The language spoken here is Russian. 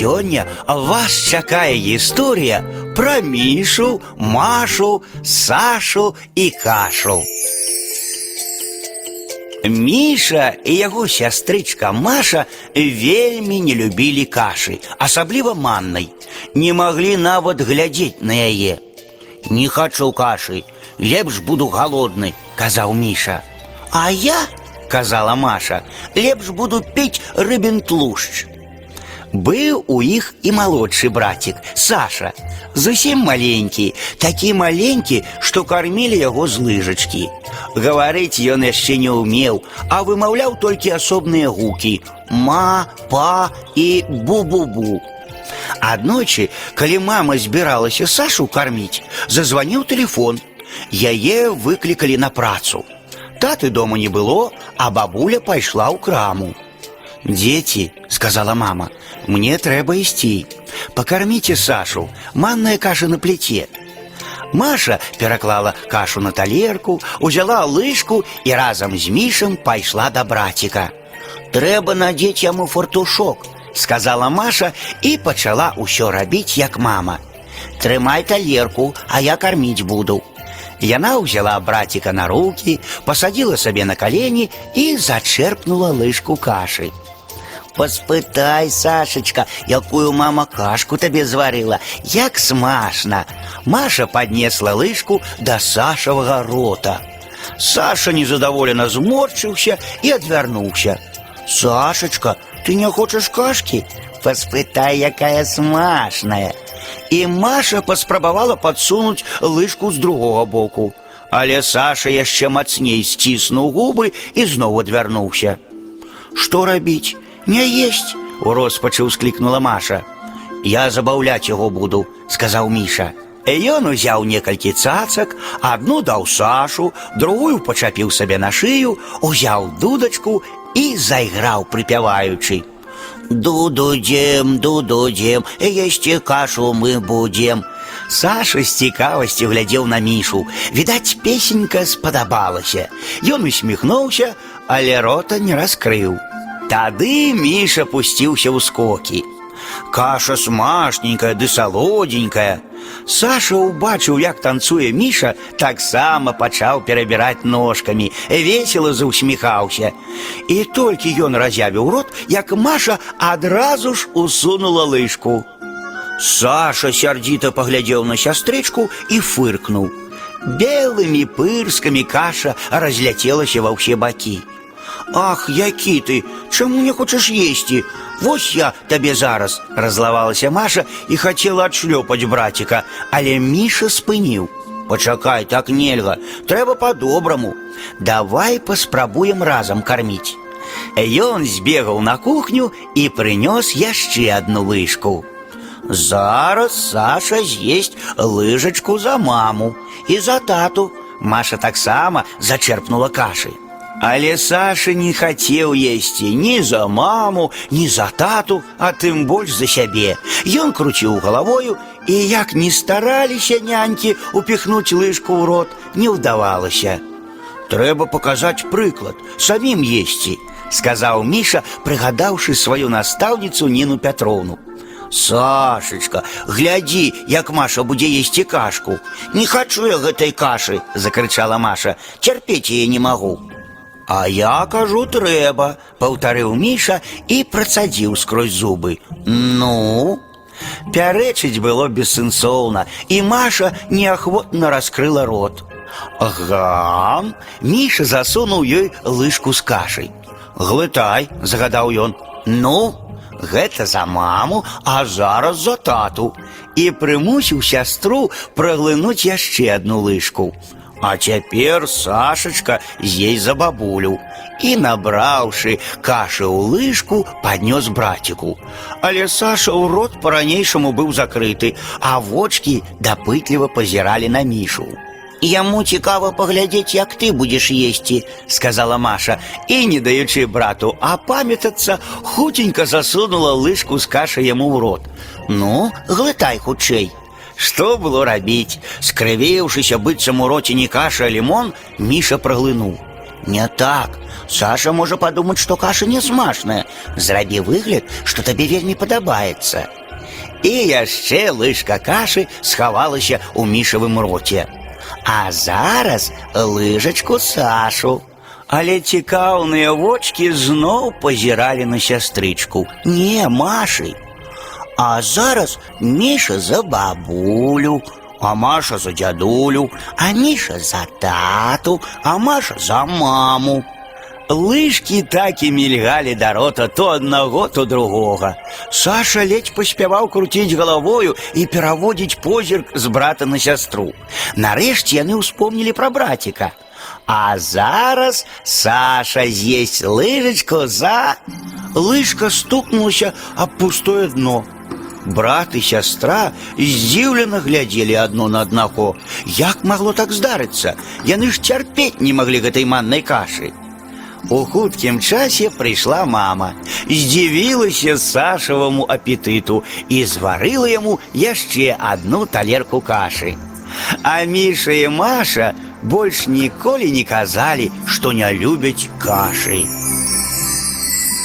Сёння вас чакае гісторыя пра мішу, машу, Сашу і кашу. Міша і яго сястрычка Маша вельмі не любілі кашы, асабліва маннай. Не маглі нават глядзець на яе. Не хачу кашы, лепш буду галодны, казаў Міша. А я, казала Маша, лепш буду піць рыбін тлушч. Быў у іх і малодшы братик Саша, зусім маленькі, такі маленькі, што кармілі яго з лыжачкі. Гаварыць ён яшчэ не ўмеў, а вымаўляў толькі асобныя гукі: ма, па і бу-бу-бу. Аднойчы, калі мама збіралася Сашу карміць, зазваніў телефон. Яе выклікалі на працу. Таты дома не было, а бабуля пайшла ў краму. «Дети», — сказала мама, — «мне трэба ісці. Покормите Сашу, манная каша на плите». Маша пераклала кашу на талерку, узяла лыжку і разам з мішам пайшла да браціка. «Трэба надзець яму фартушок», — сказала Маша і пачала ўсё рабіць, як мама. «Трымай талерку, а я карміць буду». Яна ўзяла браціка на руки, пасадзіла сабе на калені і зачерпнула лыжку кашы. Паспытай, Сашечка, якую мама кашку табе зварыла, як смачна. Маша паднесла лыжку да Сашавага рота. Саша незадаволена зморчыўся і адвярнуўся. Сашечка, ты не хочаш кашкі? Паспытай, якая смачная. І Маша паспрабавала падсунуць лыжку з другога боку. Але Саша яшчэ мацней сціснуў губы і зноў адвярнуўся. Што рабіць? Не есть, у роспачы ўсклікнула Маша. Я забаўляць яго буду, сказаў Міша. І ён узяў некалькі цацак, адну даў Сашу, другую пачапіў сабе на шыю, узяў дудачку і зайграў прыпяваючы. Дудудзем, дудудзем, есці кашу мы будзем. Саша з цікавасці глядзеў на мішу. Відаць, песенька спадабалася. Ён усміхнуўся, але рота не раскрыў. Тады Міша пусціўся ў скокі. Каша смачненькая ды салодзенькая. Саша ўбачыў, як танцуе Міша, таксама пачаў перабіраць ножкамі, весела заўсміхаўся. І толькі ён разявіў рот, як Маша адразу ж усунула лыжку. Саша сярдзіта паглядзеў на сястрычку і фыркнуў. Белымі пырскамі каша разляцелася ва ўсе бакі. Ах, які ты, чаму не хочаш есці? Вось я табе зараз, разлавалася Маша і хацела адшлёпаць браціка, але Міша спыніў. Пачакай, так нельга, трэба па-добраму. Давай паспрабуем разам карміць. Ён збегаў на кухню і прынёс яшчэ адну лыжку. Зараз Саша з'есть лыжачку за маму і за тату. Маша таксама зачерпнула кашы. Але Саша не хацеў есці ні за маму, ні за тату, а тым больш за сябе. Ён круціў галавою, і як не стараліся нянькі упіхнуць лыжку ў рот, не ўдавалася. Трэба паказаць прыклад, самім есці, сказаў Міша, прыгадаўшы сваю настаўніцу Ніну Пятроўну. Сашечка, глядзі, як Маша будзе есці кашку. Не хачу я гэтай кашы, закрычала Маша, цярпець яе не магу. А я кажу трэба, паўтарыў Міша і працадзіў скрозь зубы. Ну, пярэчыць было бессэнсоўна, і Маша неахвотна раскрыла рот. Гам, Міша засунуў ёй лыжку з кашай. Глытай, загадаў ён. Ну, гэта за маму, а зараз за тату. І прымусіў сястру праглынуць яшчэ адну лыжку. А цяпер Сашачка з'ей за бабулю і, набраўшы кашы ў лыжку, паднёс браціку. Але Саша ў рот па-ранейшаму быў закрыты, а вочкі дапытліва пазіралі на мішу. Яму цікава паглядзець, як ты будзеш есці, сказала Маша і, не даючы брату апамятацца, хуценька засунула лыжку з каша яму ў рот. Ну, глытай хутчэй. Што было рабіць? Скрывеўшыся быццам у роце не каша, а лімон, Міша праглынуў. Не так. Саша можа падумаць, што каша не смачная. Зрабі выгляд, што табе вельмі падабаецца. І яшчэ лыжка кашы схавалася ў мішавым роце. А зараз лыжачку Сашу. Але цікаўныя вочки зноў пазіралі на сястрычку. Не, Машы. А зараз Міша за бабулю, а Маша за дзядулю, а Міша за тату, а Маша за маму. Лыжкі так і мільгалі да рота то аднаго, то другога. Саша ледзь паспяваў круціць галавою і пераводзіць позірк з брата на сястру. Нарэшце яны ўспомнілі пра браціка. А зараз Саша з'есть лыжачку за... Лыжка стукнулася аб пустое дно. Брат і сястра здзіўлена глядзелі адно на аднаго. Як магло так здарыцца? Яны ж цярпець не маглі гэтай маннай кашы. У хуткім часе прыйшла мама, здзівілася сашаваму апетыту і зварыла яму яшчэ адну талерку кашы. А Міша і Маша больш ніколі не казалі, што не любяць кашы.